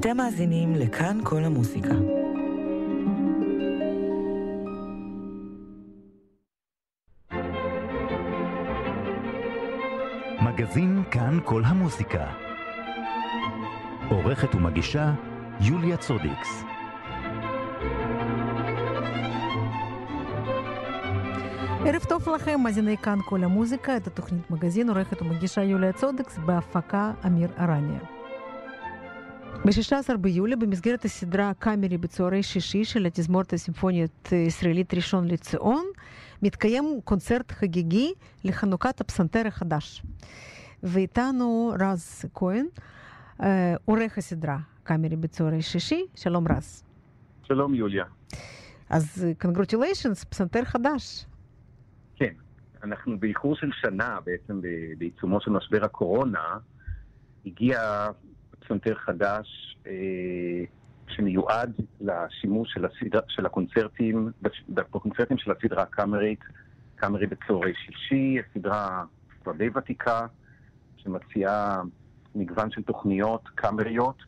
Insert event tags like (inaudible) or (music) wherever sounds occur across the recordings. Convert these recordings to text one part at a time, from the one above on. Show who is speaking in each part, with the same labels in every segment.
Speaker 1: אתם מאזינים לכאן כל המוסיקה.
Speaker 2: מגזין כאן כל המוסיקה. עורכת ומגישה יוליה צודיקס.
Speaker 3: ערב טוב לכם, מאזיני כאן כל המוזיקה, את התוכנית מגזין עורכת ומגישה יוליה צודקס בהפקה אמיר ארניה. ב-16 ביולי, במסגרת הסדרה קאמרי בצהרי שישי של התזמורת הסימפונית הישראלית ראשון לציון, מתקיים קונצרט חגיגי לחנוכת הפסנתר החדש. ואיתנו רז כהן, עורך הסדרה קאמרי בצהרי שישי. שלום רז.
Speaker 4: שלום יוליה.
Speaker 3: אז קונגרטוליישנס, פסנתר חדש.
Speaker 4: כן, אנחנו באיחור של שנה בעצם בעיצומו של משבר הקורונה. הגיע פסנתר חדש אה, שמיועד לשימוש של, הסדר, של הקונצרטים, בקונצרטים של הסדרה הקאמרית, קאמרי בצהרי שישי, הסדרה כבר די ותיקה, שמציעה מגוון של תוכניות קאמריות,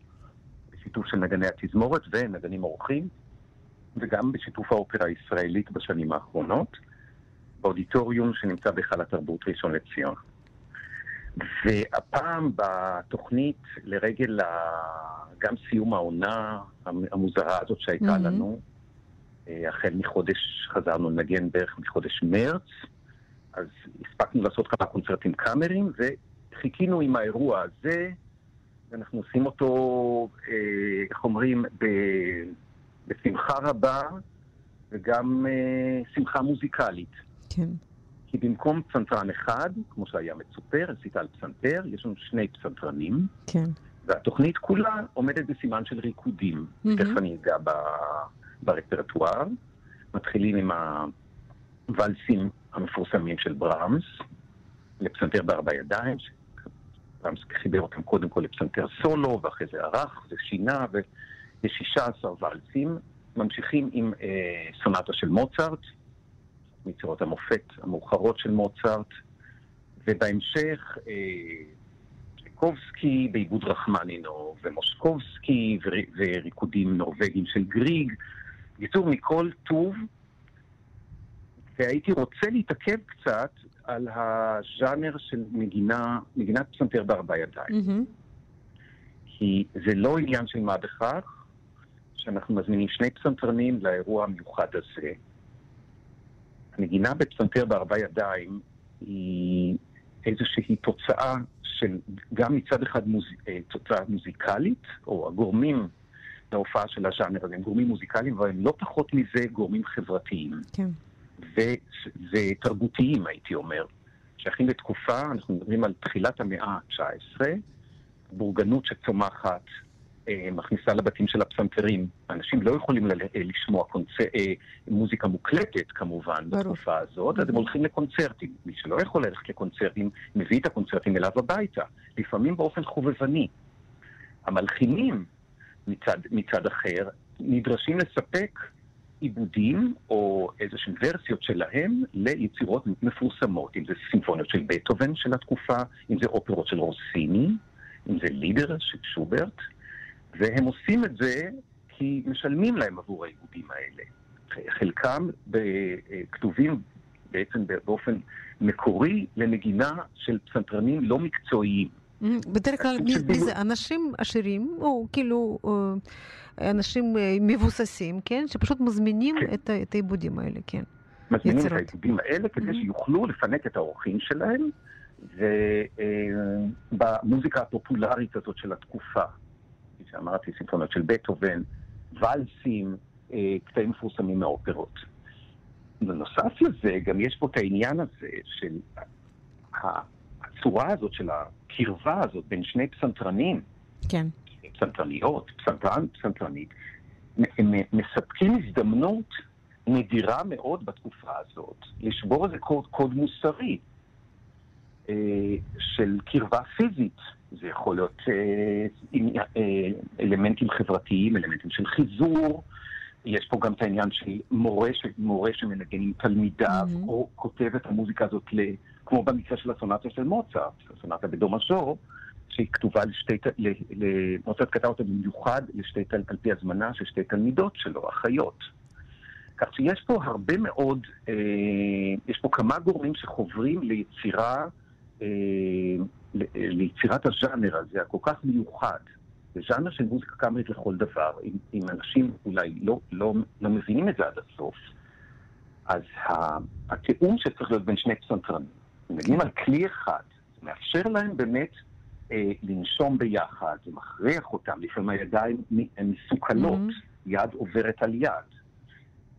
Speaker 4: בשיתוף של נגני התזמורת ונגנים אורחים, וגם בשיתוף האופרה הישראלית בשנים האחרונות, באודיטוריום שנמצא בהיכל התרבות ראשון לציון. והפעם בתוכנית לרגל גם סיום העונה המוזרה הזאת שהייתה mm-hmm. לנו, החל מחודש, חזרנו לנגן בערך מחודש מרץ, אז הספקנו לעשות כמה קונצרטים קאמרים, וחיכינו עם האירוע הזה, ואנחנו עושים אותו, איך אומרים, ב, בשמחה רבה, וגם שמחה מוזיקלית.
Speaker 3: כן.
Speaker 4: כי במקום פסנתרן אחד, כמו שהיה מצופה, רסיטל פסנתר, יש לנו שני פסנתרנים.
Speaker 3: כן.
Speaker 4: והתוכנית כולה עומדת בסימן של ריקודים. Mm-hmm. תכף אני אגע ב... ברפרטואר. מתחילים עם הוואלסים המפורסמים של ברמס, לפסנתר בארבע ידיים, ברמס חיבר אותם קודם כל לפסנתר סולו, ואחרי זה ערך ושינה, ויש 16 וואלסים. ממשיכים עם אה, סונטה של מוצרט, מיצירות המופת המאוחרות של מוצרט, ובהמשך אה, בעיבוד רחמנינוב, ומושקובסקי וריקודים נורבגיים של גריג. בקיצור, מכל טוב, והייתי רוצה להתעכב קצת על הז'אנר של מגינה, מגינת פסנתר בארבע ידיים. Mm-hmm. כי זה לא עניין של מה בכך שאנחנו מזמינים שני פסנתרנים לאירוע המיוחד הזה. הנגינה בפסנתר בארבע ידיים היא איזושהי תוצאה של גם מצד אחד מוז... אה, תוצאה מוזיקלית, או הגורמים להופעה של הז'אנר הזה הם גורמים מוזיקליים, אבל הם לא פחות מזה גורמים חברתיים.
Speaker 3: כן.
Speaker 4: ו... ותרבותיים, הייתי אומר. שייכים לתקופה, אנחנו מדברים על תחילת המאה ה-19, בורגנות שצומחת, מכניסה לבתים של הפסנתרים. אנשים לא יכולים ל- אה, לשמוע קונצ... אה, מוזיקה מוקלטת כמובן ברור. בתקופה הזאת, אז הם הולכים לקונצרטים. מי שלא יכול ללכת לקונצרטים, מביא את הקונצרטים אליו הביתה, לפעמים באופן חובבני. המלחינים, מצד, מצד אחר, נדרשים לספק עיבודים או איזשהן ורסיות שלהם ליצירות מפורסמות, אם זה סימפוניות של בטהובן של התקופה, אם זה אופרות של רוסיני, אם זה לידר של שוברט. והם עושים את זה כי משלמים להם עבור העיבודים האלה. חלקם כתובים בעצם באופן מקורי לנגינה של פסנתרנים לא מקצועיים.
Speaker 3: בדרך כלל מי זה? אנשים עשירים, או כאילו אנשים אה, מבוססים, כן? שפשוט מזמינים כן. את, העיבודים האלה, כן.
Speaker 4: מזמינים יצירות. את העיבודים האלה כדי mm-hmm. שיוכלו לפנק את האורחים שלהם, ובמוזיקה אה, הפופולרית הזאת של התקופה. שאמרתי, סימפוניות של בטהובן, ואלסים, אה, קטעים מפורסמים מהאופרות. בנוסף לזה, גם יש פה את העניין הזה של הצורה הזאת, של הקרבה הזאת בין שני פסנתרנים.
Speaker 3: כן.
Speaker 4: פסנתרניות, פסנתרן, פסנתרנית, מספקים הזדמנות נדירה מאוד בתקופה הזאת לשבור איזה קוד, קוד מוסרי של קרבה פיזית. זה יכול להיות אה, אה, אלמנטים חברתיים, אלמנטים של חיזור. יש פה גם את העניין של מורה, מורה שמנגן עם תלמידיו, mm-hmm. או כותב את המוזיקה הזאת, ל, כמו במקרה של הסונטה של מוצרט, הסונטה בדו מז'ור, שהיא כתובה לשתי, מוצרט כתב אותה במיוחד לשתי, על פי הזמנה של שתי תלמידות שלו, אחיות. כך שיש פה הרבה מאוד, אה, יש פה כמה גורמים שחוברים ליצירה, אה, ליצירת הז'אנר הזה, הכל כך מיוחד. זה ז'אנר של מוזיקה קאמרית לכל דבר. אם, אם אנשים אולי לא, לא, לא מבינים את זה עד הסוף, אז התיאום שצריך להיות בין שני פסנתרנים, מגיעים על כלי אחד, מאפשר להם באמת אה, לנשום ביחד, זה מכריח אותם, לפעמים הידיים הן מסוכלות, mm-hmm. יד עוברת על יד.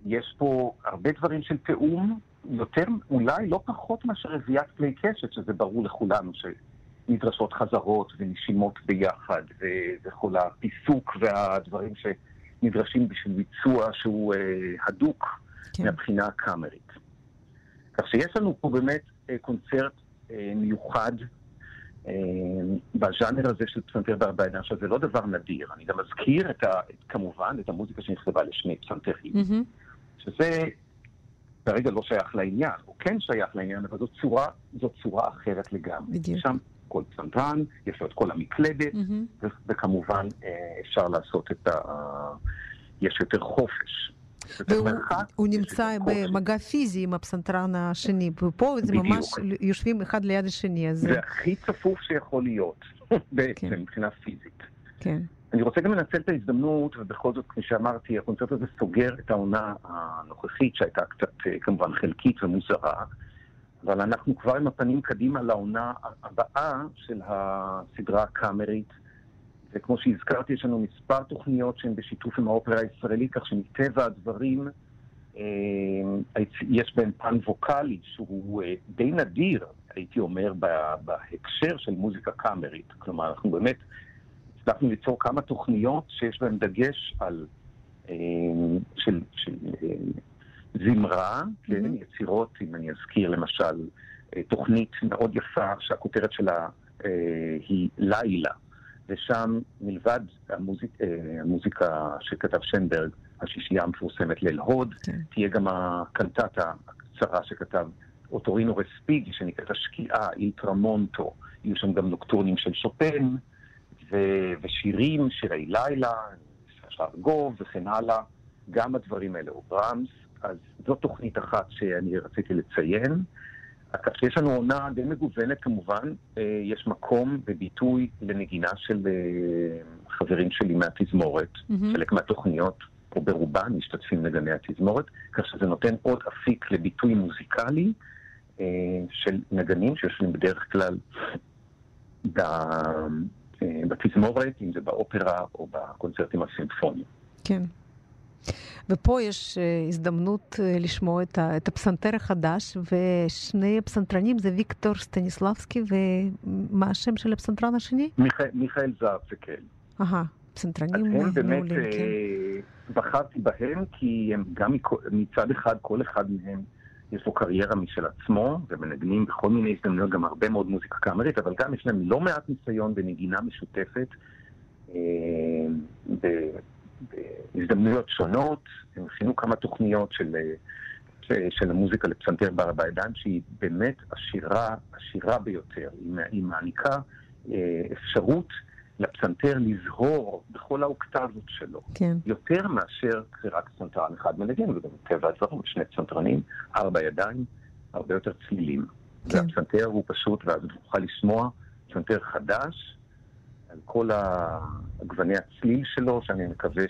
Speaker 4: יש פה הרבה דברים של תיאום, יותר, אולי לא פחות מאשר רביית כלי קשת, שזה ברור לכולנו שנדרשות חזרות ונשימות ביחד, וכל הפיסוק והדברים שנדרשים בשביל ביצוע שהוא אה, הדוק כן. מהבחינה הקאמרית. כך שיש לנו פה באמת אה, קונצרט אה, מיוחד אה, בז'אנר הזה של פסנתר בארבע עיניים, שזה לא דבר נדיר. אני גם מזכיר את ה, כמובן את המוזיקה שנכתבה לשני פסנתרים, mm-hmm. שזה כרגע לא שייך לעניין, הוא כן שייך לעניין, אבל זו צורה, זו צורה אחרת לגמרי. בדיוק. שם כל פסנתרן, יש לו את כל המקלדת, mm-hmm. וכמובן אפשר לעשות את ה... יש יותר חופש.
Speaker 3: והוא נמצא במגע פיזי עם הפסנתרן השני, ופה זה ממש יושבים אחד ליד השני.
Speaker 4: זה הכי צפוף שיכול להיות, (laughs) בעצם, כן. מבחינה פיזית. כן. אני רוצה גם לנצל את ההזדמנות, ובכל זאת, כפי שאמרתי, הקונצרט הזה סוגר את העונה הנוכחית, שהייתה קצת אה, כמובן חלקית ומוזרה, אבל אנחנו כבר עם הפנים קדימה לעונה הבאה של הסדרה הקאמרית. וכמו שהזכרתי, יש לנו מספר תוכניות שהן בשיתוף עם האופרה הישראלית, כך שמטבע הדברים אה, יש בהן פן ווקאלי שהוא אה, די נדיר, הייתי אומר, בהקשר של מוזיקה קאמרית. כלומר, אנחנו באמת הצלחנו ליצור כמה תוכניות שיש בהן דגש על... אה, של, של זמרה, mm-hmm. כן, יצירות, אם אני אזכיר למשל, תוכנית מאוד יפה שהכותרת שלה היא לילה. ושם מלבד המוזיק, אה, המוזיקה שכתב שנברג, השישייה המפורסמת ליל הוד, כן. תהיה גם הקנטטה הקצרה שכתב אוטורינו רספיגי, שנקראת השקיעה, אילטרמונטו. יהיו שם גם נוקטורנים של שופן, ו- ושירים, שירי לילה, שרגוב וכן הלאה. גם הדברים האלה הוא ברמס. אז זו תוכנית אחת שאני רציתי לציין. כך שיש לנו עונה די מגוונת כמובן, אה, יש מקום וביטוי לנגינה של אה, חברים שלי מהתזמורת, mm-hmm. חלק מהתוכניות, או ברובן, משתתפים נגני התזמורת, כך שזה נותן עוד אפיק לביטוי מוזיקלי אה, של נגנים שיושבים בדרך כלל בתזמורת, אם זה באופרה או בקונצרטים הסימפוניים.
Speaker 3: כן. ופה יש אה, הזדמנות אה, לשמוע את, את הפסנתר החדש, ושני הפסנתרנים זה ויקטור סטניסלבסקי, ומה השם של הפסנתרן השני?
Speaker 4: מיכאל, מיכאל זארצקל.
Speaker 3: אהה, פסנתרנים מעולים,
Speaker 4: כן. באמת אה, בחרתי בהם, כי הם גם מצד אחד, כל אחד מהם יש לו קריירה משל עצמו, ומנגנים בכל מיני הזדמנויות גם הרבה מאוד מוזיקה קאמרית, אבל גם יש להם לא מעט ניסיון בנגינה משותפת. בהזדמנויות שונות, הם הכינו כמה תוכניות של, של המוזיקה לפסנתר בידיים, שהיא באמת עשירה, עשירה ביותר. היא, היא מעניקה אה, אפשרות לפסנתר לזהור בכל האוקטבות שלו. כן. יותר מאשר רק פסנתרן אחד מנגן, וגם טבע הדברים, שני פסנתרנים, ארבע ידיים, הרבה יותר צלילים. כן. והפסנתר הוא פשוט, ואז נוכל לשמוע פסנתר חדש, על כל הגווני הצליל שלו, שאני מקווה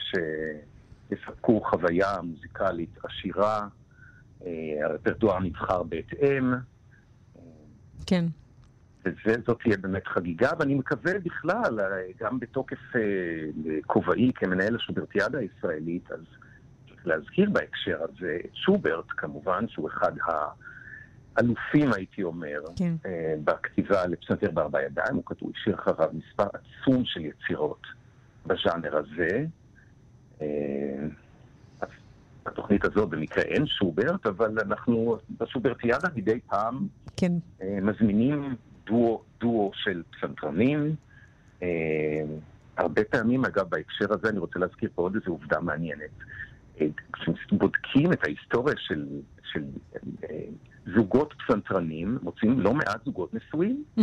Speaker 4: שיספקו חוויה מוזיקלית עשירה, אה, הרפרטואר נבחר בהתאם.
Speaker 3: כן.
Speaker 4: וזאת תהיה באמת חגיגה, ואני מקווה בכלל, גם בתוקף אה, כובעי כמנהל השוברטיאדה הישראלית, אז צריך להזכיר בהקשר הזה את שוברט, כמובן, שהוא אחד ה... אלופים, הייתי אומר, כן. אה, בכתיבה לפסנתר בארבע ידיים. הוא כתוב, השאיר אחריו מספר עצום של יצירות בז'אנר הזה. אה, בתוכנית הזאת במקרה אין שוברט, אבל אנחנו בשוברטיאדה מדי פעם כן. אה, מזמינים דואו, דואו של פסנתרנים. הרבה פעמים, אגב, בהקשר הזה אני רוצה להזכיר פה עוד איזו עובדה מעניינת. כשבודקים את ההיסטוריה של, של זוגות פסנתרנים, מוצאים לא מעט זוגות נשואים. (laughs)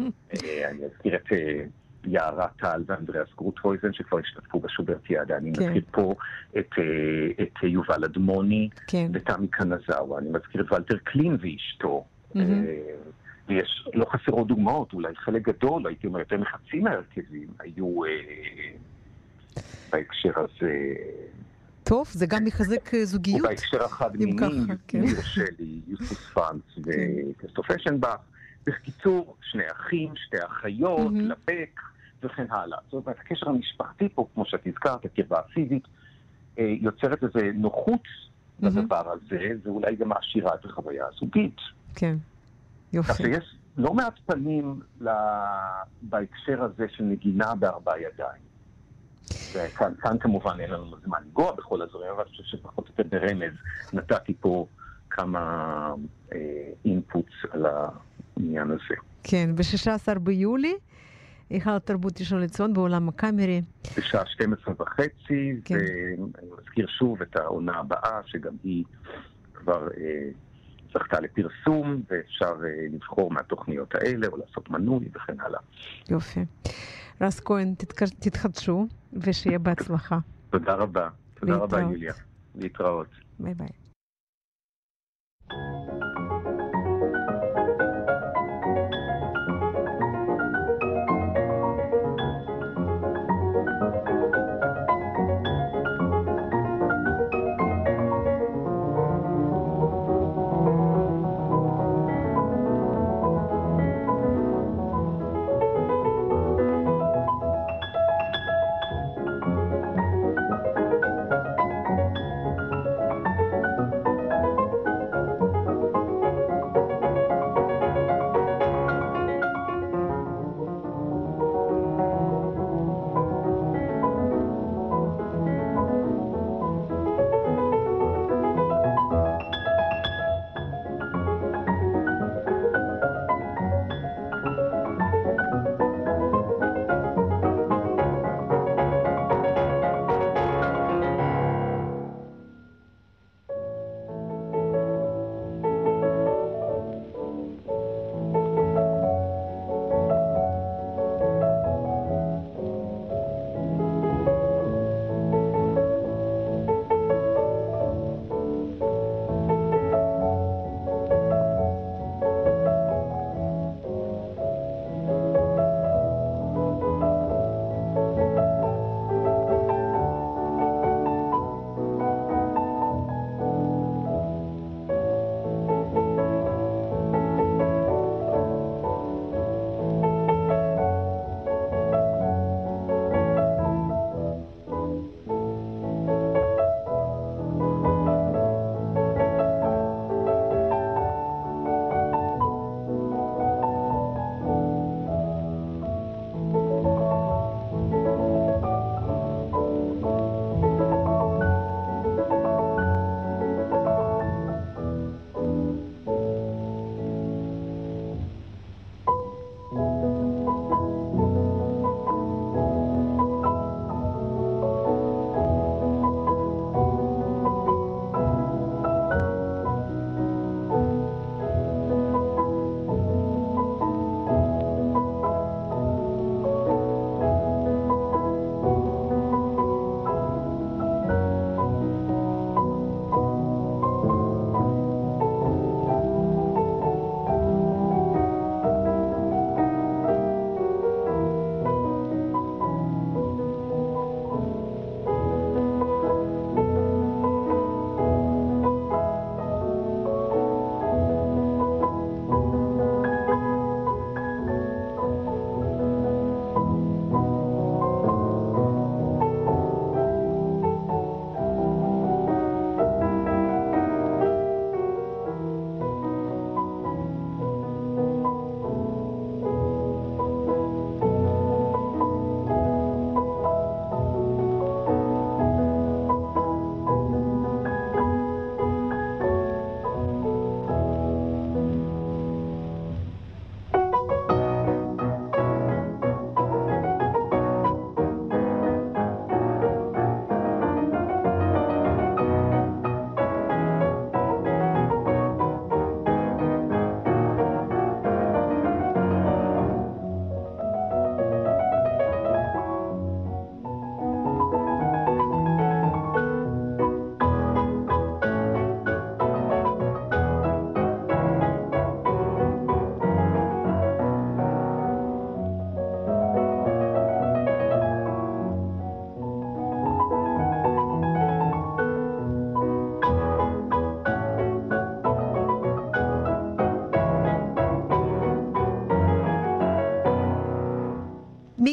Speaker 4: אה, אני אזכיר את אה, יערה טל ואנדריאס גרוטהויזן שכבר השתתפו בשוברטיאדה. אני
Speaker 3: כן.
Speaker 4: מזכיר פה את, אה, את יובל אדמוני
Speaker 3: כן.
Speaker 4: ותמי קנזאווה. אני מזכיר את ולטר קלין ואשתו.
Speaker 3: מהמם.
Speaker 4: ויש, לא חסרות דוגמאות, אולי חלק גדול, הייתי אומר יותר מחצי מההרכבים היו אה, בהקשר הזה,
Speaker 3: טוב, זה גם מחזק אה, זוגיות.
Speaker 4: ובהקשר החד
Speaker 3: אם
Speaker 4: מיני,
Speaker 3: ככה, כן.
Speaker 4: ניר שלי, יוסוס פרנץ וכריסטוף אשנבך. בקיצור, שני אחים, שתי אחיות,
Speaker 3: מהמם.
Speaker 4: לבק וכן הלאה. זאת אומרת, הקשר המשפחתי פה, כמו שאת הזכרת, הקרבה הפיזית, אה, יוצרת איזו נוחות
Speaker 3: מהמם.
Speaker 4: בדבר הזה, ואולי גם מעשירה את החוויה הזוגית.
Speaker 3: כן.
Speaker 4: כך
Speaker 3: יופי.
Speaker 4: שיש לא מעט פנים ל... בהקשר הזה של נגינה בארבע ידיים. וכאן כאן כמובן אין לנו זמן לנגוע בכל הדברים, אבל אני חושב שפחות או יותר ברמז נתתי פה כמה אה, אינפוטס על העניין הזה.
Speaker 3: כן, ב-16 ביולי, היכל התרבות ראשון לציון בעולם הקאמרי.
Speaker 4: בשעה 12 וחצי,
Speaker 3: כן.
Speaker 4: ואני מזכיר שוב את העונה הבאה, שגם היא כבר אה, זכתה לפרסום, ואפשר אה, לבחור מהתוכניות האלה, או לעשות מנוי וכן הלאה.
Speaker 3: יופי. רז כהן, תתק- תתחדשו, ושיהיה בהצלחה.
Speaker 4: תודה רבה. תודה רבה. יוליה. להתראות.
Speaker 3: ביי ביי.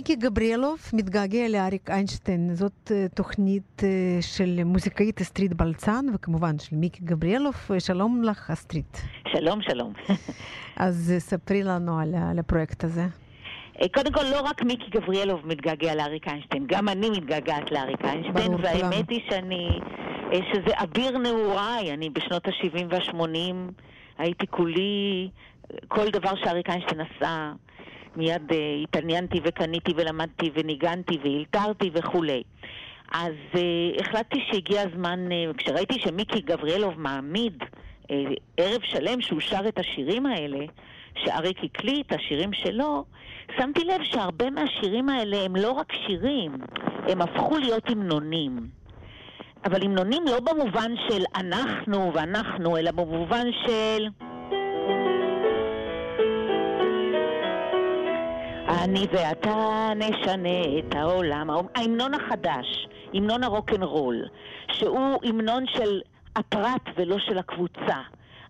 Speaker 3: מיקי גבריאלוב מתגעגע לאריק איינשטיין. זאת אה, תוכנית אה, של מוזיקאית אסטרית בלצן, וכמובן של מיקי גבריאלוב. שלום לך, אסטרית.
Speaker 5: שלום, שלום.
Speaker 3: אז ספרי לנו על, על הפרויקט הזה.
Speaker 5: קודם כל, לא רק מיקי גבריאלוב מתגעגע לאריק איינשטיין, גם אני מתגעגעת לאריק איינשטיין, והאמת. היא שאני, שזה אביר נעוריי, אני בשנות ה-70 וה-80 הייתי כולי, כל דבר שאריק איינשטיין עשה, מיד uh, התעניינתי וקניתי ולמדתי וניגנתי והילתרתי וכולי. אז uh, החלטתי שהגיע הזמן, uh, כשראיתי שמיקי גבריאלוב מעמיד uh, ערב שלם שהוא שר את השירים האלה, שאריק הקליט, השירים שלו, שמתי לב שהרבה מהשירים האלה הם לא רק שירים, הם הפכו להיות המנונים. אבל המנונים לא במובן של אנחנו ואנחנו, אלא במובן של... אני ואתה נשנה את העולם. ההמנון החדש, המנון הרוקנרול, שהוא המנון של הפרט ולא של הקבוצה.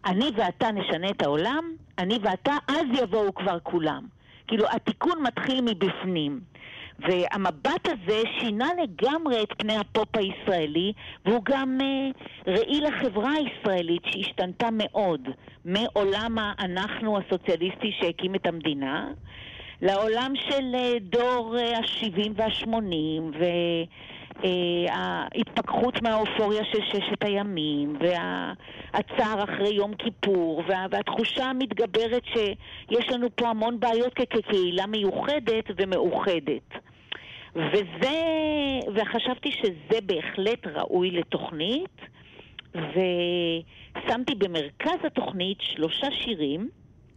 Speaker 5: אני ואתה נשנה את העולם, אני ואתה, אז יבואו כבר כולם. כאילו, התיקון מתחיל מבפנים. והמבט הזה שינה לגמרי את פני הפופ הישראלי, והוא גם אה, ראי לחברה הישראלית שהשתנתה מאוד, מעולם האנחנו הסוציאליסטי שהקים את המדינה, לעולם של אה, דור אה, ה-70 וה-80, וההתפכחות מהאופוריה של ששת הימים, והצער אחרי יום כיפור, וה, והתחושה המתגברת שיש לנו פה המון בעיות כקהילה מיוחדת ומאוחדת. וזה, וחשבתי שזה בהחלט ראוי לתוכנית, ושמתי במרכז התוכנית שלושה שירים,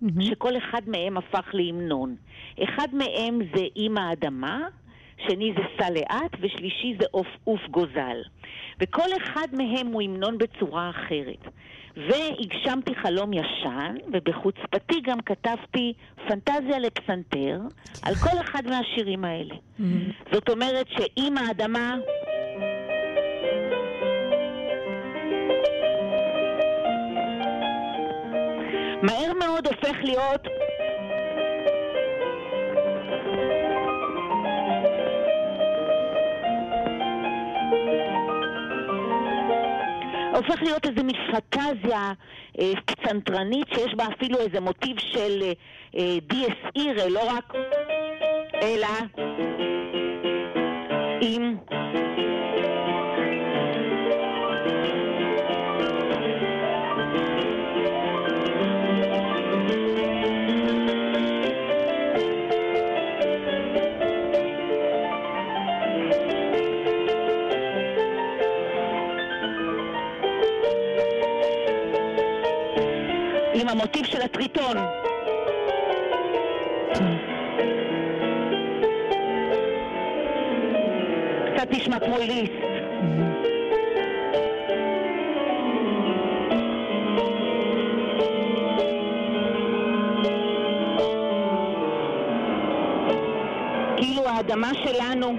Speaker 3: מהמם.
Speaker 5: שכל אחד מהם הפך להמנון. אחד מהם זה אימא האדמה, שני זה סע לאט, ושלישי זה עוף עוף גוזל. וכל אחד מהם הוא המנון בצורה אחרת. והגשמתי חלום ישן, ובחוצפתי גם כתבתי פנטזיה לפסנתר על כל אחד מהשירים האלה.
Speaker 3: מהמם.
Speaker 5: זאת אומרת שאימא האדמה... מהר מאוד הופך להיות... הופך להיות איזה מין פנטזיה אה, שיש בה אפילו איזה מוטיב של אה, דיאס אירה, לא רק... אלא עם... המוטיב של הטריטון. קצת נשמע כמו ליסט. כאילו האדמה שלנו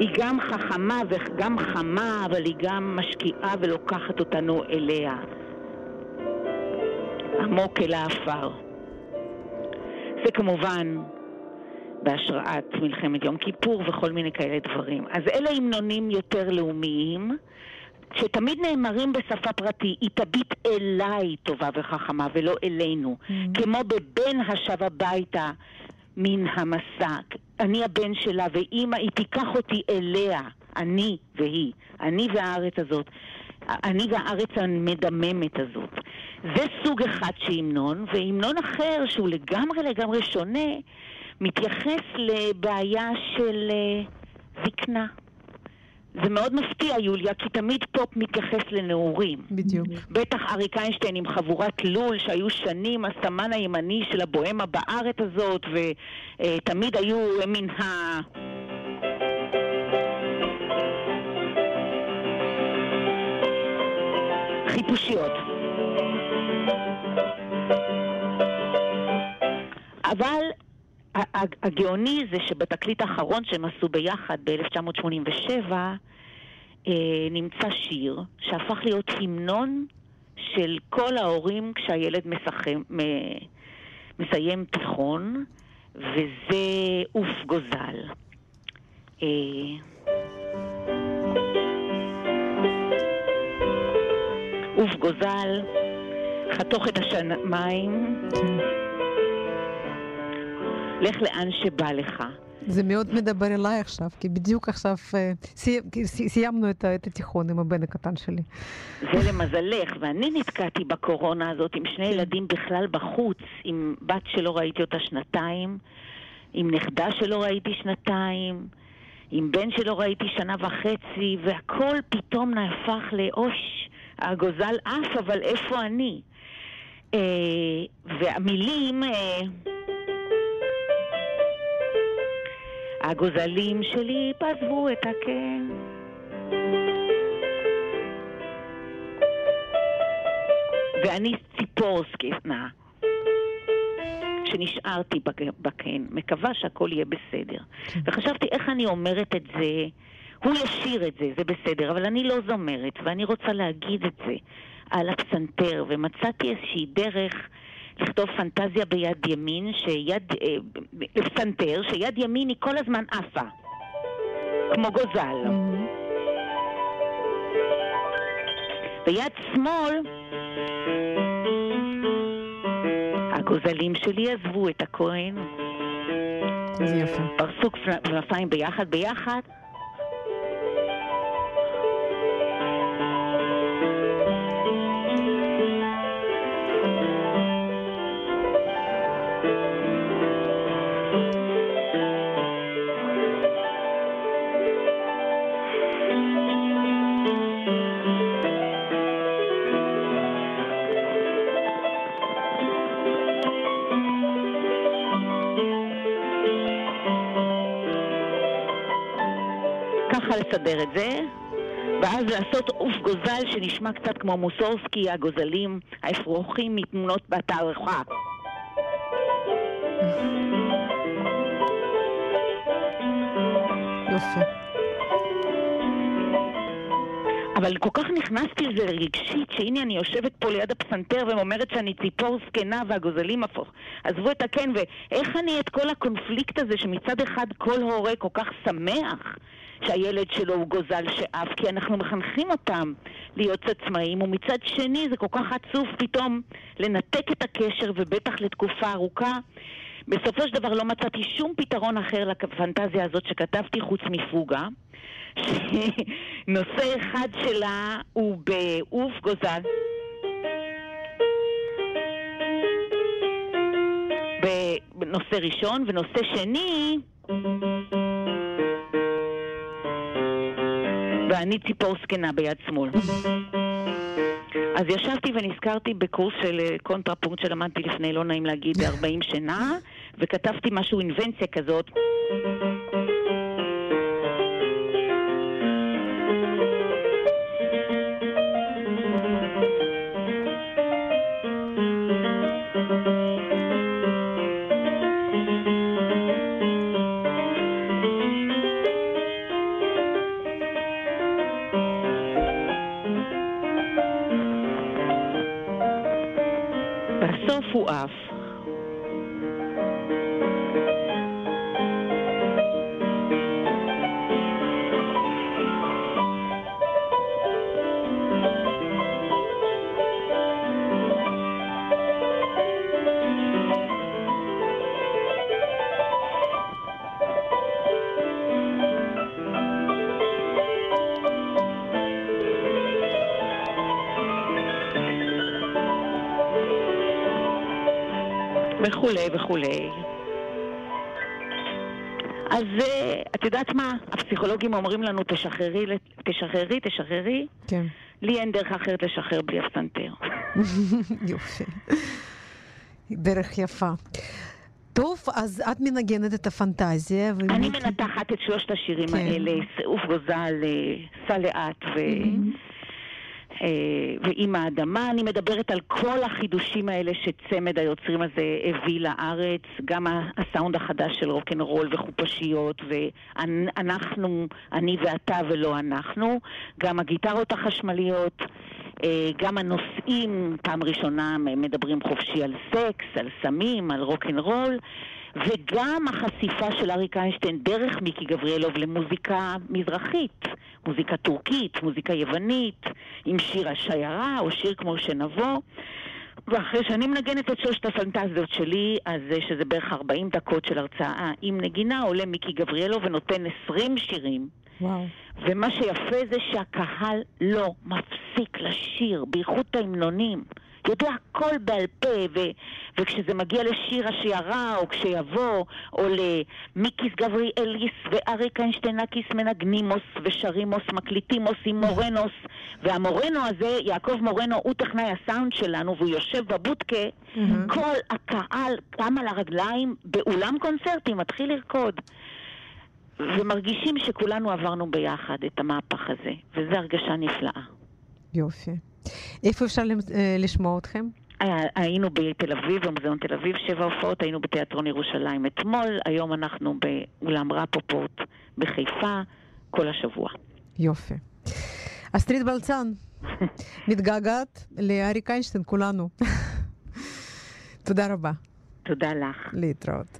Speaker 5: היא גם חכמה וגם חמה, אבל היא גם משקיעה ולוקחת אותנו אליה. עמוק אל האפר. זה כמובן בהשראת מלחמת יום כיפור וכל מיני כאלה דברים. אז אלה המנונים יותר לאומיים, שתמיד נאמרים בשפה פרטי, היא תביט אליי טובה וחכמה ולא אלינו. כמו בבן השב הביתה מן המסע. אני הבן שלה ואימא, היא תיקח אותי אליה. אני והיא. אני והארץ הזאת. אני והארץ המדממת הזאת. זה סוג אחד של המנון, והמנון אחר, שהוא לגמרי לגמרי שונה, מתייחס לבעיה של אה, זקנה. זה מאוד מפתיע, יוליה, כי תמיד פופ מתייחס לנעורים.
Speaker 3: בדיוק.
Speaker 5: בטח אריק איינשטיין עם חבורת לול שהיו שנים הסמן הימני של הבוהמה בארץ הזאת ותמיד היו מן ה... חיפושיות. אבל הגאוני זה שבתקליט האחרון שהם עשו ביחד ב-1987 אה, נמצא שיר שהפך להיות המנון של כל ההורים כשהילד משחק, מ- מסיים תיכון וזה עוף גוזל. עוף גוזל, חתוך את השמיים, לך לאן שבא לך.
Speaker 3: זה מאוד מדבר אליי עכשיו, כי בדיוק עכשיו אה, סי, סי, סיימנו את, את התיכון עם הבן הקטן שלי.
Speaker 5: זה למזלך, ואני נתקעתי בקורונה הזאת עם שני ילדים בכלל בחוץ, עם בת שלא ראיתי אותה שנתיים, עם נכדה שלא ראיתי שנתיים, עם בן שלא ראיתי שנה וחצי, והכל פתאום נהפך לאוש, הגוזל עף, אבל איפה אני? אה, והמילים... אה, הגוזלים שלי עזבו את הקן. ואני ציפור זקנה, שנשארתי בק- בקן, מקווה שהכל יהיה בסדר. וחשבתי איך אני אומרת את זה, הוא ישיר את זה, זה בסדר, אבל אני לא זומרת, ואני רוצה להגיד את זה על הפסנתר, ומצאתי איזושהי דרך לכתוב פנטזיה ביד ימין, שיד, אה, לפסנתר, שיד ימין היא כל הזמן עפה, כמו גוזל. ביד שמאל, הגוזלים שלי עזבו את הכהן,
Speaker 3: זה יפה.
Speaker 5: פרסו כנפיים ביחד ביחד. ככה לסדר את זה, ואז לעשות עוף גוזל שנשמע קצת כמו מוסורסקי, הגוזלים, האפרוחים מתמונות בתערוכה.
Speaker 3: יופי.
Speaker 5: אבל כל כך נכנסתי לזה רגשית, שהנה אני יושבת פה ליד הפסנתר ואומרת שאני ציפור זקנה והגוזלים הפוך. עזבו את הקן, ואיך אני את כל הקונפליקט הזה שמצד אחד כל הורה כל כך שמח שהילד שלו הוא גוזל שאף, כי אנחנו מחנכים אותם להיות עצמאים, ומצד שני זה כל כך עצוב פתאום לנתק את הקשר, ובטח לתקופה ארוכה. בסופו של דבר לא מצאתי שום פתרון אחר לפנטזיה הזאת שכתבתי חוץ מפוגה. שנושא אחד שלה הוא בעוף גוזל. בנושא ראשון, ונושא שני, ואני ציפור זקנה ביד שמאל. אז ישבתי ונזכרתי בקורס של אה, קונטרפונקט שלמדתי לפני, לא נעים להגיד, 40 שנה, וכתבתי משהו, אינבנציה כזאת. וכולי וכולי. אז אה, את יודעת מה? הפסיכולוגים אומרים לנו, תשחררי, תשחררי, תשחררי.
Speaker 3: כן.
Speaker 5: לי אין דרך אחרת לשחרר בלי הפסנתר. (laughs)
Speaker 3: יופי. דרך יפה. טוב, אז את מנגנת את הפנטזיה.
Speaker 5: אני מנתחת את שלושת השירים
Speaker 3: כן.
Speaker 5: האלה, עוף גוזל, אה, סע לאט ו... אה, ועם האדמה. אני מדברת על כל החידושים האלה שצמד היוצרים הזה הביא לארץ, גם הסאונד החדש של רוקנרול וחופשיות, ואנחנו, אני ואתה ולא אנחנו, גם הגיטרות החשמליות, אה, גם הנושאים, פעם ראשונה מדברים חופשי על סקס, על סמים, על רוקנרול. וגם החשיפה של אריק איינשטיין דרך מיקי גבריאלוב למוזיקה מזרחית, מוזיקה טורקית, מוזיקה יוונית, עם שיר השיירה או שיר כמו שנבוא. ואחרי שאני מנגנת את שלושת הפנטזיות שלי, אז שזה בערך 40 דקות של הרצאה עם נגינה, עולה מיקי גבריאלו ונותן 20 שירים.
Speaker 3: וואו.
Speaker 5: ומה שיפה זה שהקהל לא מפסיק לשיר, בייחוד את ההמנונים. יודע הכל בעל פה, ו- וכשזה מגיע לשיר השיירה, או כשיבוא, או למיקיס גבריאליס ואריק איינשטיינקיס מנגנימוס ושרימוס מקליטימוס עם מורנוס, והמורנו הזה, יעקב מורנו, הוא טכנאי הסאונד שלנו, והוא יושב בבודקה, כל הקהל קם על הרגליים באולם קונצרטים, מתחיל לרקוד. ומרגישים שכולנו עברנו ביחד את המהפך הזה, וזו הרגשה נפלאה.
Speaker 3: יופי. איפה אפשר אה, לשמוע אתכם?
Speaker 5: היינו בתל אביב, במוזיאון תל אביב, שבע הופעות, היינו בתיאטרון ירושלים אתמול, היום אנחנו באולם רפופורט בחיפה, כל השבוע.
Speaker 3: יופי. אסטרית בלצן, (laughs) מתגעגעת לאריק איינשטיין, כולנו. (laughs) תודה רבה.
Speaker 5: תודה לך.
Speaker 3: להתראות.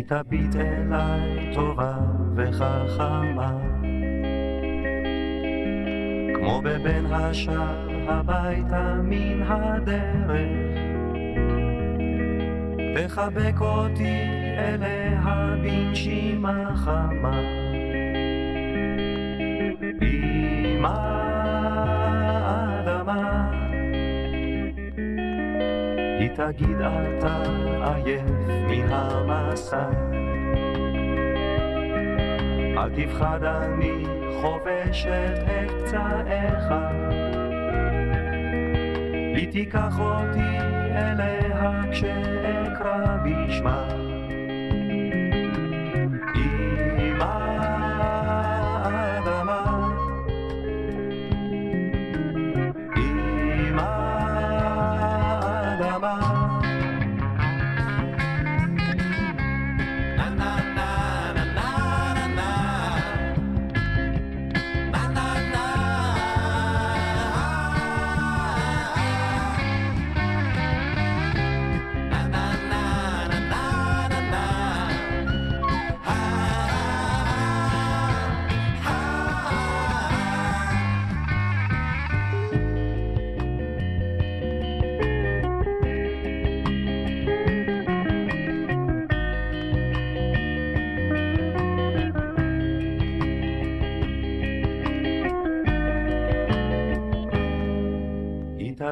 Speaker 6: היא תביט אליי טובה וחכמה. כמו בבן השאר הביתה מן הדרך. תחבק אותי אליה בנשימה חמה. עם תגיד אתה עייף מן המסע אל תפחד אני חובשת את פצעיך היא תיקח אותי אליה כשאקרא בשמה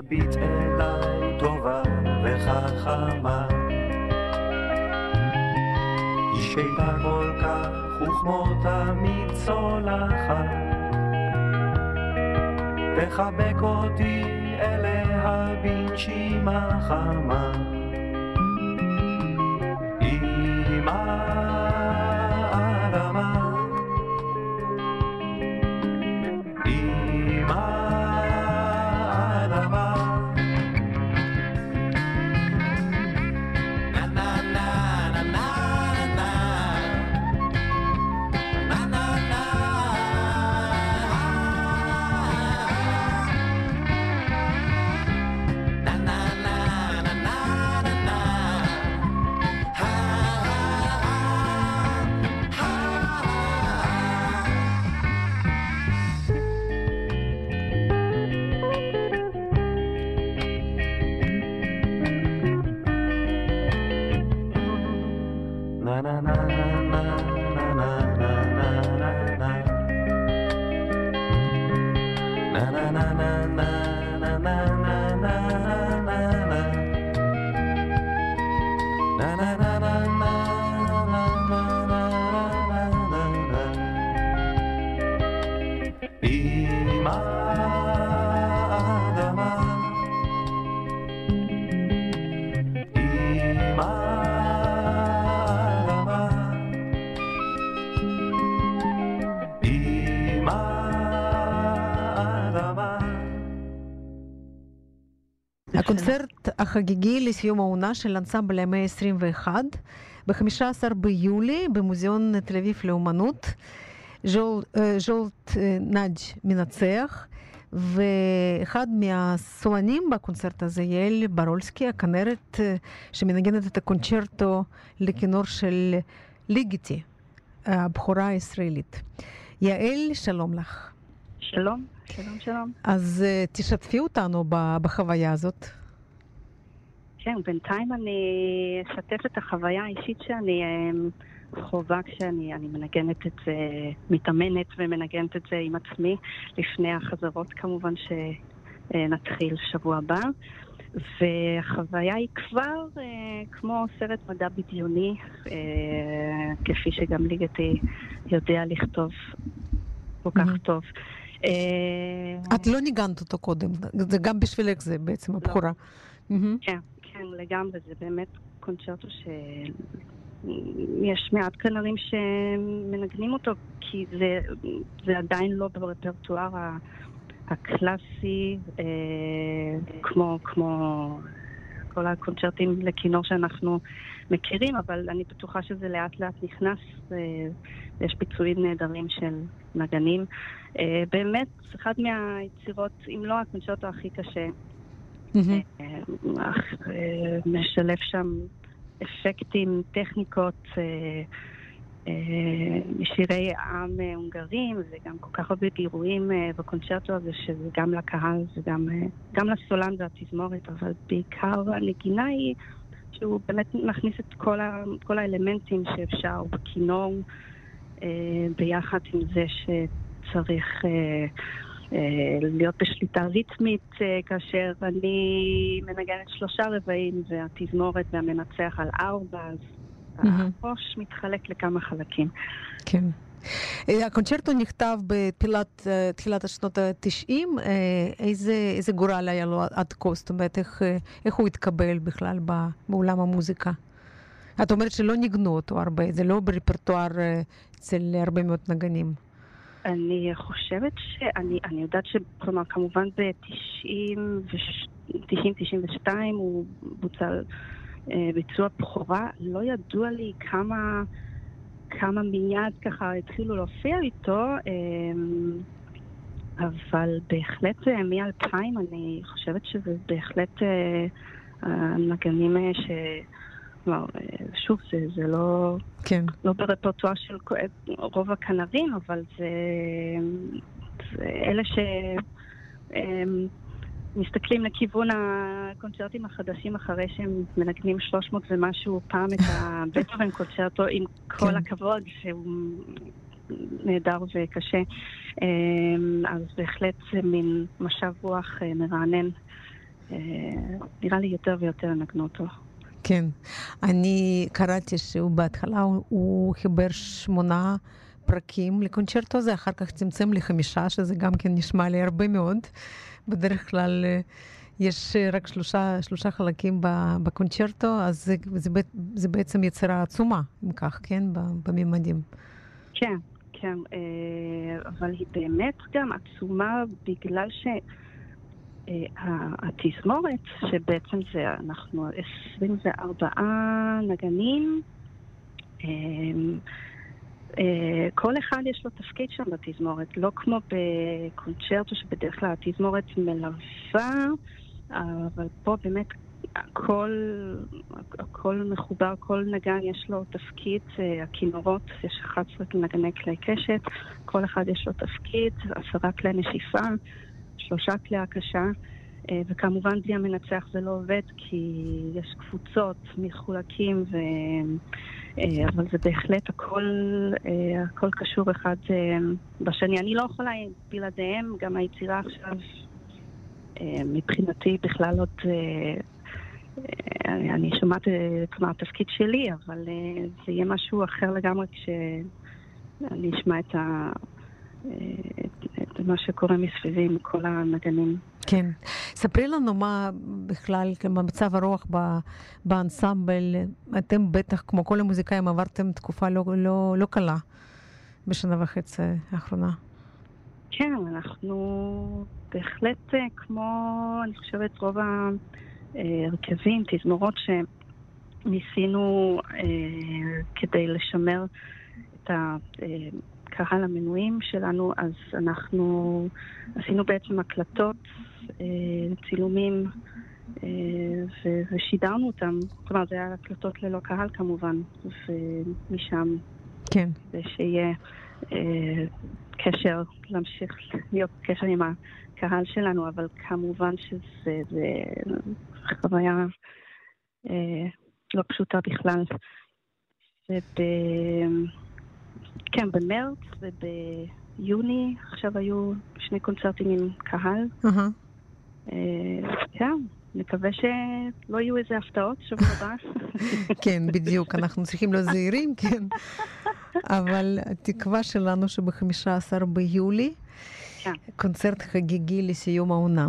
Speaker 6: תביט אליי טובה וחכמה. היא שקטה כל כך וכמו תמיד צולחת. תחבק אותי אליה בנשימה חמה.
Speaker 3: החגיגי לסיום העונה של אנסמבל המאה ה-21 ב-15 ביולי במוזיאון תל אביב לאומנות. ז'ול, ז'ולט נאג' מנצח, ואחד מהסולנים בקונצרט הזה, יעל ברולסקי, הכנרת שמנגנת את הקונצ'רטו לכינור של ליגיטי, הבכורה הישראלית. יעל, שלום לך.
Speaker 7: שלום, שלום, שלום.
Speaker 3: אז תשתפי אותנו בחוויה הזאת.
Speaker 7: כן, בינתיים אני אשתף את החוויה האישית שאני חובה כשאני מנגנת את זה, מתאמנת ומנגנת את זה עם עצמי, לפני החזרות כמובן שנתחיל שבוע הבא. והחוויה היא כבר אה, כמו סרט מדע בדיוני, אה, כפי שגם ליגתי יודע לכתוב כל כך mm-hmm. טוב.
Speaker 3: אה, את לא ניגנת אותו קודם, זה גם בשבילך זה בעצם
Speaker 7: לא.
Speaker 3: הבכורה.
Speaker 7: Mm-hmm. כן, לגמרי, זה באמת קונצ'רטו ש... יש מעט כנרים שמנגנים אותו, כי זה, זה עדיין לא ברפרטואר הקלאסי, אה, כמו, כמו כל הקונצ'רטים לכינור שאנחנו מכירים, אבל אני בטוחה שזה לאט לאט נכנס, אה, ויש ביצועים נהדרים של נגנים. אה, באמת, אחת מהיצירות, אם לא הקונצ'רטו הכי קשה, mm-hmm. משלב שם אפקטים, טכניקות אה, אה, משירי עם אה, הונגרים, וגם כל כך הרבה גירויים בקונצ'רטו הזה, שזה גם לקהל וגם גם לסולן והתזמורת, אבל בעיקר הנגינה היא שהוא באמת מכניס את כל, ה, כל האלמנטים שאפשר בכינור, ביחד עם זה שצריך... אה, להיות בשליטה ריתמית אה, כאשר אני מנגנת שלושה רבעים והתזמורת והמנצח על ארבע, אז הראש מתחלק לכמה חלקים.
Speaker 3: כן. אה, הקונצ'רטו נכתב בתחילת השנות ה-90, איזה, איזה גורל היה לו עד כה? זאת אומרת, איך, איך הוא התקבל בכלל בעולם המוזיקה? את אומרת שלא ניגנו אותו הרבה, זה לא ברפרטואר אצל הרבה מאוד נגנים.
Speaker 7: אני חושבת שאני אני יודעת ש... כלומר, כמובן ב-90-92 הוא בוצע אה, ביצוע בכורה. לא ידוע לי כמה, כמה מיד ככה התחילו להופיע איתו, אה, אבל בהחלט אה, מ-2000 אני חושבת שזה בהחלט הנגנים אה, ש... כלומר, אה, שוב, זה, זה לא, כן. לא ברפרטואר של רוב הכנרים, אבל זה, זה אלה שמסתכלים לכיוון הקונצרטים החדשים אחרי שהם מנגנים 300 ומשהו פעם את הבטהובן קונצרטו, עם כל כן. הכבוד, שהוא נהדר וקשה. אמ, אז בהחלט זה מין משב רוח אה, מרענן. אה, נראה לי יותר ויותר לנגנו אותו.
Speaker 3: כן. אני קראתי שהוא בהתחלה, הוא חיבר שמונה פרקים לקונצ'רטו הזה, אחר כך צמצם לחמישה, שזה גם כן נשמע לי הרבה מאוד. בדרך כלל אה, יש רק שלושה, שלושה חלקים בקונצ'רטו, אז זה, זה, זה בעצם יצירה עצומה, אם כך, כן? בממדים.
Speaker 7: כן, כן. אה, אבל היא באמת גם עצומה בגלל ש... אה, התזמורת, שבעצם זה, אנחנו 24 נגנים, אה, אה, כל אחד יש לו תפקיד שם בתזמורת, לא כמו בקונצ'רטו שבדרך כלל התזמורת מלווה, אבל פה באמת הכל, הכל מחובר, כל נגן יש לו תפקיד, הכינורות, יש 11 נגני כלי קשת, כל אחד יש לו תפקיד, עשרה כלי נשיפה. שלושה כלי הקשה, אה, וכמובן בלי המנצח זה לא עובד כי יש קבוצות מחולקים, ו... אה, אבל זה בהחלט הכל, אה, הכל קשור אחד בשני. אני לא יכולה בלעדיהם, גם היצירה עכשיו מבחינתי בכלל עוד... אני, שומעת, כלומר, התפקיד שלי, אבל זה יהיה משהו אחר לגמרי כשאני אשמע את ה... את מה שקורה מסביבי עם כל הנגנים.
Speaker 3: כן. ספרי לנו מה בכלל, מה מצב הרוח באנסמבל. אתם בטח, כמו כל המוזיקאים, עברתם תקופה לא, לא, לא קלה בשנה וחצי האחרונה.
Speaker 7: כן, אנחנו בהחלט אה, כמו, אני חושבת, רוב הרכבים, תזמורות שניסינו כדי לשמר את הקהל המנויים שלנו, אז אנחנו עשינו בעצם הקלטות, צילומים ושידרנו אותם. כלומר, זה היה הקלטות ללא קהל כמובן, ומשם,
Speaker 3: כן.
Speaker 7: כדי שיהיה אה, קשר, להמשיך להיות קשר עם הקהל שלנו, אבל כמובן שזה זה חוויה אה, לא פשוטה בכלל. וב... כן, במרץ וביוני עכשיו היו שני קונצרטים עם קהל.
Speaker 3: Uh-huh.
Speaker 7: אה, כן, נקווה שלא יהיו איזה הפתעות שבוע הבא. (laughs)
Speaker 3: כן, בדיוק, אנחנו צריכים להיות זהירים, כן. אבל התקווה שלנו שב-15 ביולי,
Speaker 7: כן.
Speaker 3: קונצרט חגיגי לסיום העונה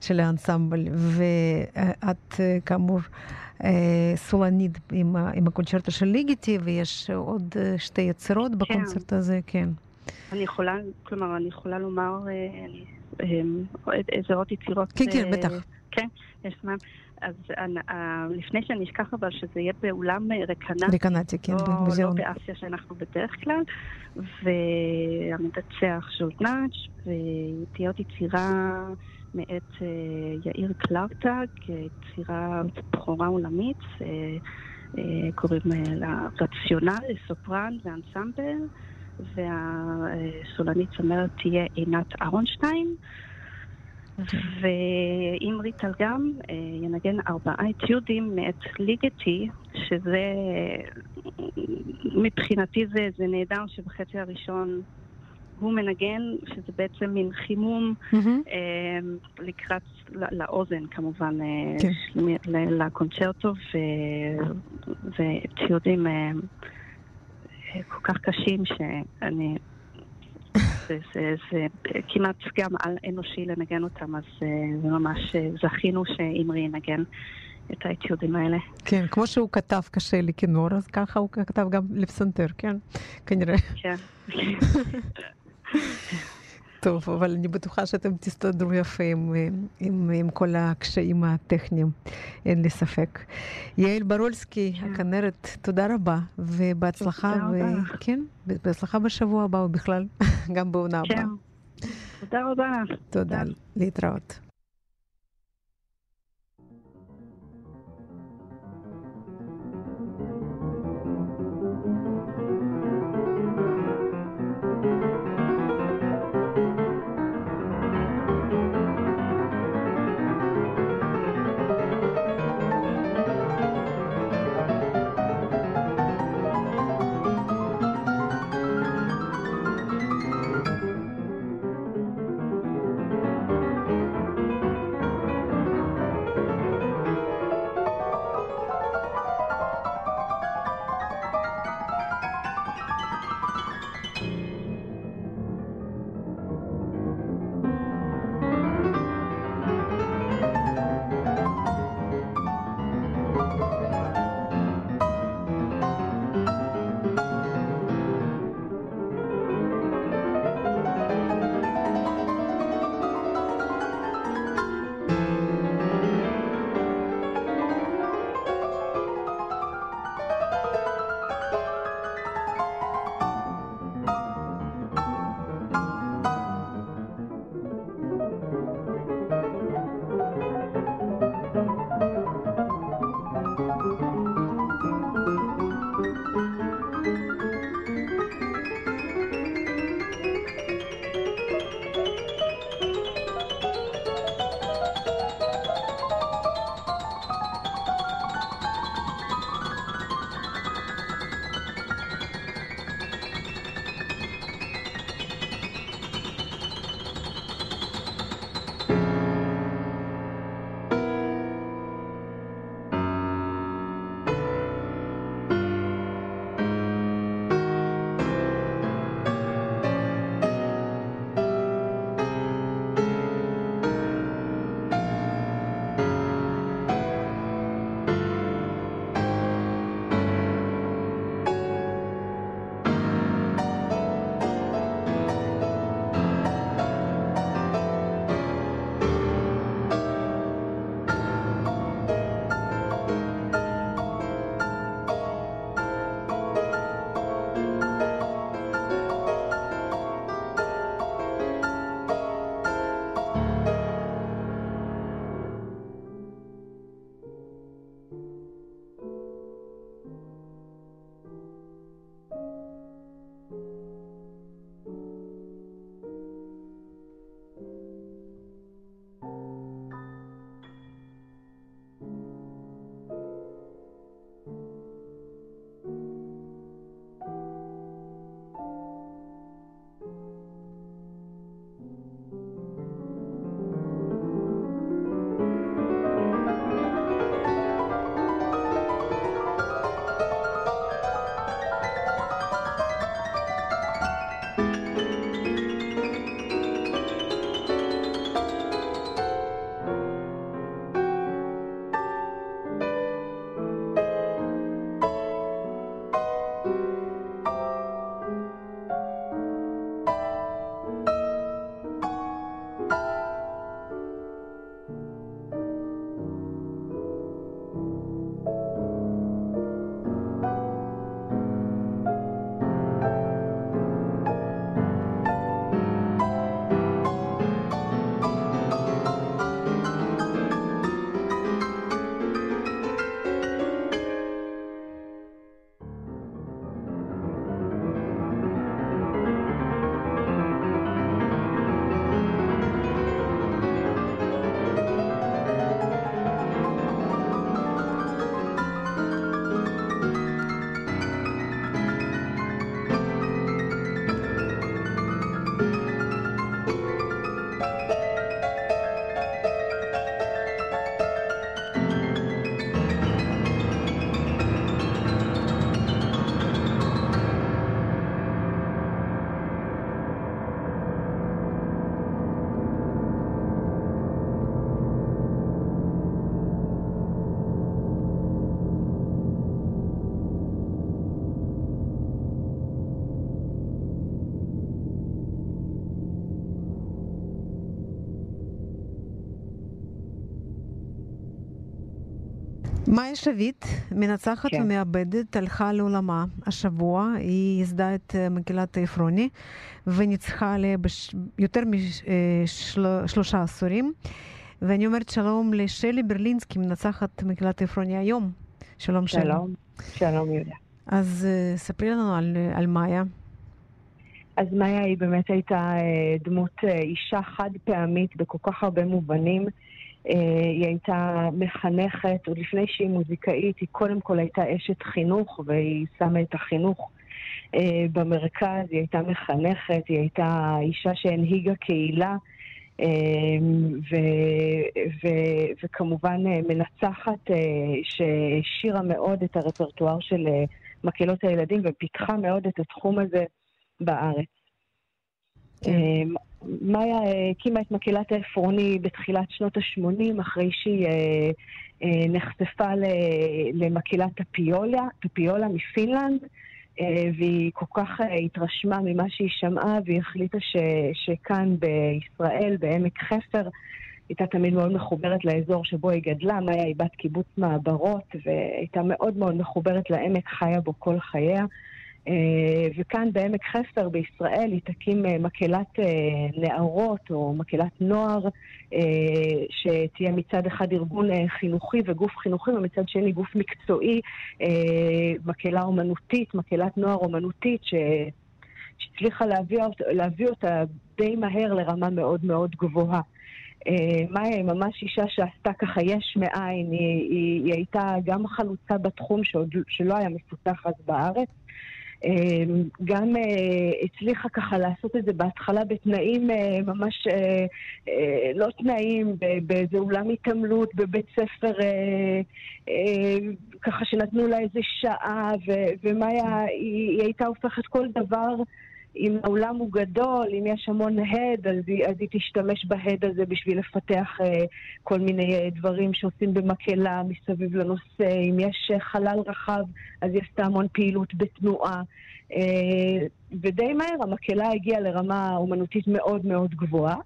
Speaker 3: של האנסמבל, ואת כאמור סולנית עם, עם הקונצ'רטו של ליגיטי, ויש עוד שתי יצירות בקונצרט
Speaker 7: כן.
Speaker 3: הזה, כן.
Speaker 7: אני יכולה, כלומר, אני יכולה לומר איזה עוד יצירות.
Speaker 3: כן, כן, בטח.
Speaker 7: כן, יש זמן. אז לפני שאני אשכח אבל שזה יהיה באולם רקנטי.
Speaker 3: רקנטי, כן,
Speaker 7: לא,
Speaker 3: במוזיאון.
Speaker 7: לא באסיה שאנחנו בדרך כלל, והמנצח ז'ולטנאץ', ותהיה עוד יצירה מאת יאיר קלרטג, יצירה בכורה עולמית, קוראים לה רציונל, סופרן ואנסמבל, והסולנית צמרת תהיה עינת אהרונשטיין. ואימרי תלגם ינגן ארבעה אתיודים מאת ליגטי, שזה מבחינתי זה, זה נהדר שבחצי הראשון הוא מנגן, שזה בעצם מין חימום
Speaker 3: Mm-hmm.
Speaker 7: אה, לקראת, לאוזן כמובן, אה,
Speaker 3: כן.
Speaker 7: ל- לקונצ'רטו, ו- ואתיודים אה, אה, כל כך קשים שאני... זה, זה, זה כמעט גם על אנושי לנגן אותם, אז אה, זה ממש זכינו שאימרי ינגן את האתיודים האלה.
Speaker 3: כן, כמו שהוא כתב קשה לכינור, אז ככה הוא כתב גם לפסנתר, כן? כנראה.
Speaker 7: כן. (laughs)
Speaker 3: טוב, אבל אני בטוחה שאתם תסתדרו יפה עם, עם, עם כל הקשיים הטכניים, אין לי ספק. יעל ברולסקי,
Speaker 7: כן.
Speaker 3: הכנרת, תודה רבה, ובהצלחה,
Speaker 7: רבה.
Speaker 3: כן, בהצלחה בשבוע הבא ובכלל, (laughs) גם בעונה הבאה.
Speaker 7: כן. תודה רבה.
Speaker 3: תודה, להתראות. מאיה שביט, מנצחת
Speaker 8: כן.
Speaker 3: ומאבדת, הלכה לעולמה השבוע. היא ייסדה את אה, מקהלת עפרוני וניצחה עליה ביותר משלושה עשורים. ואני אומרת שלום לשלי ברלינסקי, מנצחת מקהלת עפרוני היום. שלום שלי.
Speaker 8: שלום, שלום יהודה.
Speaker 3: אז אה, ספרי לנו על, על מאיה.
Speaker 8: אז מאיה היא באמת הייתה אה, דמות אישה חד פעמית בכל כך הרבה מובנים. אה, היא הייתה מחנכת, עוד לפני שהיא מוזיקאית, היא קודם כל הייתה אשת חינוך, והיא שמה את החינוך אה, במרכז, היא הייתה מחנכת, היא הייתה אישה שהנהיגה קהילה. אה, ו, ו, וכמובן מנצחת שהשאירה מאוד את הרפרטואר של מקהלות הילדים ופיתחה מאוד את התחום הזה בארץ.
Speaker 3: כן.
Speaker 8: אה, מאיה אה, הקימה את מקהלת העפרוני בתחילת שנות ה-80, אחרי שהיא אה, אה, נחשפה למקהלת טפיולה, טפיולה מפינלנד, והיא כל כך התרשמה ממה שהיא שמעה, והיא החליטה ש, שכאן בישראל, בעמק חפר, הייתה תמיד מאוד מחוברת לאזור שבו היא גדלה. מאיה היא בת קיבוץ מעברות, והייתה מאוד מאוד מחוברת לעמק, חיה בו כל חייה. אה, וכאן בעמק חפר בישראל היא תקים אה, מקהלת אה, נערות או מקהלת נוער, שתהיה מצד אחד ארגון חינוכי וגוף חינוכי, ומצד שני גוף מקצועי, מקהלה אומנותית, מקהלת נוער אומנותית, ש... שהצליחה להביא, להביא אותה די מהר לרמה מאוד מאוד גבוהה. מאיה היא ממש אישה שעשתה ככה יש מאין, היא, היא, היא הייתה גם חלוצה בתחום שעוד, שלא היה מפותח אז בארץ. אה, גם אה, הצליחה ככה לעשות את זה בהתחלה בתנאים אה, ממש אה, לא תנאים, באיזה אולם התעמלות, בבית ספר, ככה שנתנו לה איזה שעה, ומאיה, היא הייתה הופכת כל דבר. אם האולם הוא גדול, אם יש המון הד, אז היא, אז היא תשתמש בהד הזה בשביל לפתח אה, כל מיני אה, דברים שעושים במקהלה מסביב לנושא. אם יש אה, חלל רחב, אז היא עשתה המון פעילות בתנועה. אה, ודי מהר המקהלה הגיעה לרמה אומנותית מאוד מאוד גבוהה.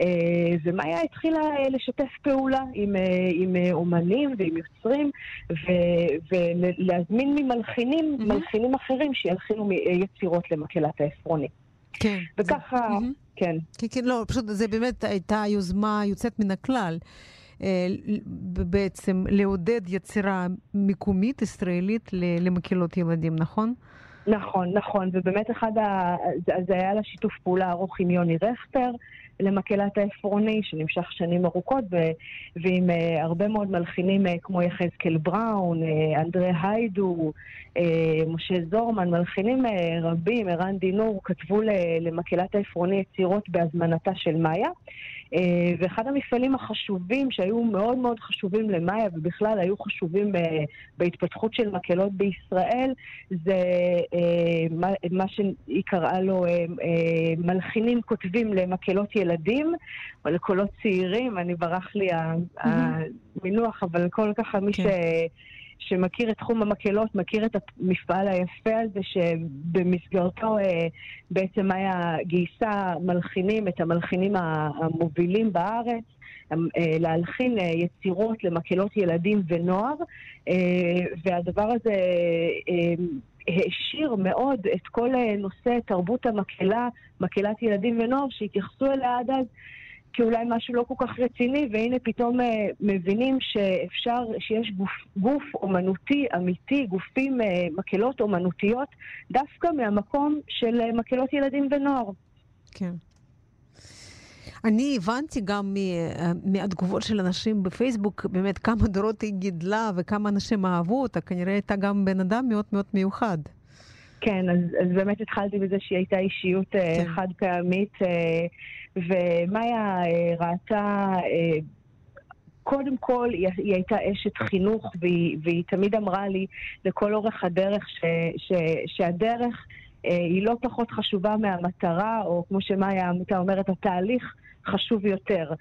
Speaker 8: אה, ומאיה התחילה אה, לשתף פעולה עם, אה, עם אומנים ועם יוצרים, ו- ולהזמין ממלחינים,
Speaker 3: מהמם.
Speaker 8: מלחינים אחרים שילחינו יצירות למקהלת העפרוני.
Speaker 3: כן.
Speaker 8: וככה,
Speaker 3: מהמם.
Speaker 8: כן.
Speaker 3: כן, כן, לא, פשוט זה באמת הייתה יוזמה יוצאת מן הכלל. בעצם לעודד יצירה מקומית ישראלית למקהלות ילדים, נכון?
Speaker 8: נכון, נכון, ובאמת אחד ה... זה היה לה שיתוף פעולה ארוך עם יוני רכטר למקהלת העפרוני, שנמשך שנים ארוכות, ו... ועם uh, הרבה מאוד מלחינים uh, כמו יחזקאל בראון, uh, אנדרי היידו, uh, משה זורמן, מלחינים uh, רבים, ערן דינור, כתבו ל... למקהלת העפרוני יצירות בהזמנתה של מאיה. Uh, ואחד המפעלים החשובים שהיו מאוד מאוד חשובים למאיה ובכלל היו חשובים בהתפתחות של מקהלות בישראל זה אה, מה, שהיא קראה לו אה, אה, מלחינים כותבים למקהלות ילדים או לקולות צעירים, אני ברח לי המינוח, אבל כל ככה מי
Speaker 3: כן.
Speaker 8: ש... שמכיר את תחום המקהלות, מכיר את המפעל היפה הזה שבמסגרתו אה, בעצם היה גייסה מלחינים, את המלחינים המובילים בארץ. אה, להלחין אה, יצירות למקהלות ילדים ונוער, אה, והדבר הזה העשיר מאוד את כל נושא תרבות המקהלה, מקהלת ילדים ונוער, שהתייחסו אליה עד אז כאולי משהו לא כל כך רציני, והנה פתאום מבינים שאפשר, שיש גוף, גוף אומנותי אמיתי, גופים, מקהלות אומנותיות, דווקא מהמקום של מקהלות ילדים ונוער.
Speaker 3: כן. אני הבנתי גם אה, מהתגובות של אנשים בפייסבוק, באמת כמה דורות היא גידלה וכמה אנשים אהבו אותה, כנראה הייתה גם בן אדם מאוד מאוד מיוחד.
Speaker 8: כן, אז, אז באמת התחלתי בזה שהיא הייתה אישיות אה, כן. חד פעמית, אה, ומאיה ראתה... קודם כל, היא, הייתה אשת חינוך, והיא, והיא תמיד אמרה לי לכל אורך הדרך ש, ש, שהדרך היא לא פחות חשובה מהמטרה, או כמו שמאיה העמותה אומרת, התהליך חשוב יותר.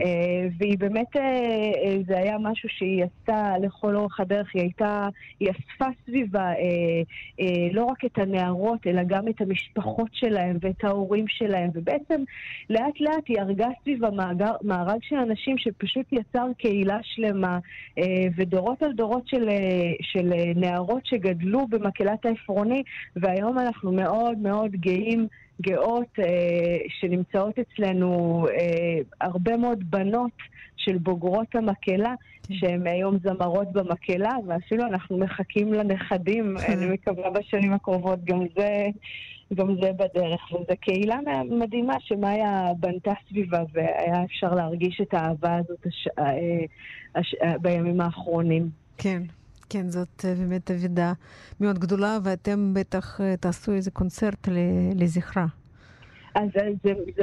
Speaker 8: אה, והיא באמת, אה, אה, זה היה משהו שהיא עשתה לכל אורך הדרך, היא הייתה, היא אספה סביבה לא רק את הנערות, אלא גם את המשפחות שלהם ואת ההורים שלהם, ובעצם לאט לאט היא הרגה סביבה מארג של אנשים שפשוט יצר קהילה שלמה, ודורות על דורות של, של נערות שגדלו במקהלת העפרוני, והיום אנחנו מאוד מאוד גאים. גאות אה, שנמצאות אצלנו אה, הרבה מאוד בנות של בוגרות המקהלה. שהן היום זמרות במקהלה, ואפילו אנחנו מחכים לנכדים, (laughs) אני מקווה בשנים הקרובות, גם זה, גם זה בדרך. וזו קהילה מדהימה שמאיה בנתה סביבה, והיה אפשר להרגיש את האהבה הזאת הש... אה, הש... בימים האחרונים.
Speaker 3: כן. כן, זאת אה, באמת אבידה מאוד גדולה, ואתם בטח אה, תעשו איזה קונצרט לזכרה.
Speaker 8: אז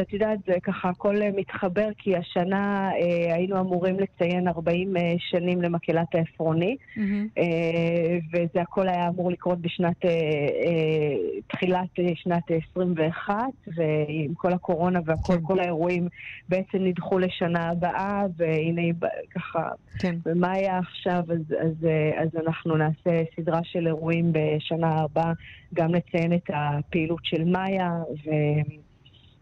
Speaker 8: את יודעת, זה ככה הכל אה, מתחבר, כי השנה אה, היינו אמורים לציין 40 אה, שנים למקהלת העפרוני, mm-hmm. אה, וזה הכל היה אמור לקרות בשנת, אה, אה, תחילת אה, שנת 21, ועם כל הקורונה והכל, כן. כל האירועים בעצם נדחו לשנה הבאה, והנה ככה, כן. ומה היה עכשיו, אז, אז, אה, אז אנחנו נעשה סדרה של אירועים בשנה הבאה, גם לציין את הפעילות של מאיה, ו...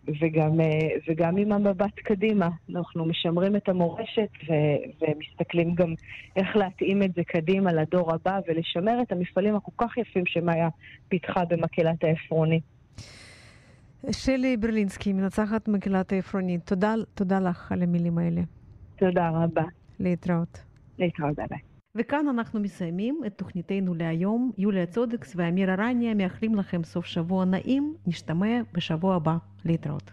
Speaker 8: וגם, אה, וגם עם המבט קדימה. אנחנו משמרים את המורשת ו- ומסתכלים גם איך להתאים את זה קדימה לדור הבא ולשמר את המפעלים הכל כך יפים שמאיה פיתחה במקהלת העפרוני.
Speaker 3: שלי ברלינסקי, מנצחת מקהלת העפרוני, תודה, תודה לך על המילים האלה.
Speaker 8: תודה רבה.
Speaker 3: להתראות.
Speaker 8: להתראות, ביי.
Speaker 3: וכאן אנחנו מסיימים את תוכניתנו להיום. יוליה צודקס ואמיר ארניה מאחלים לכם סוף שבוע נעים. נשתמע בשבוע הבא. להתראות.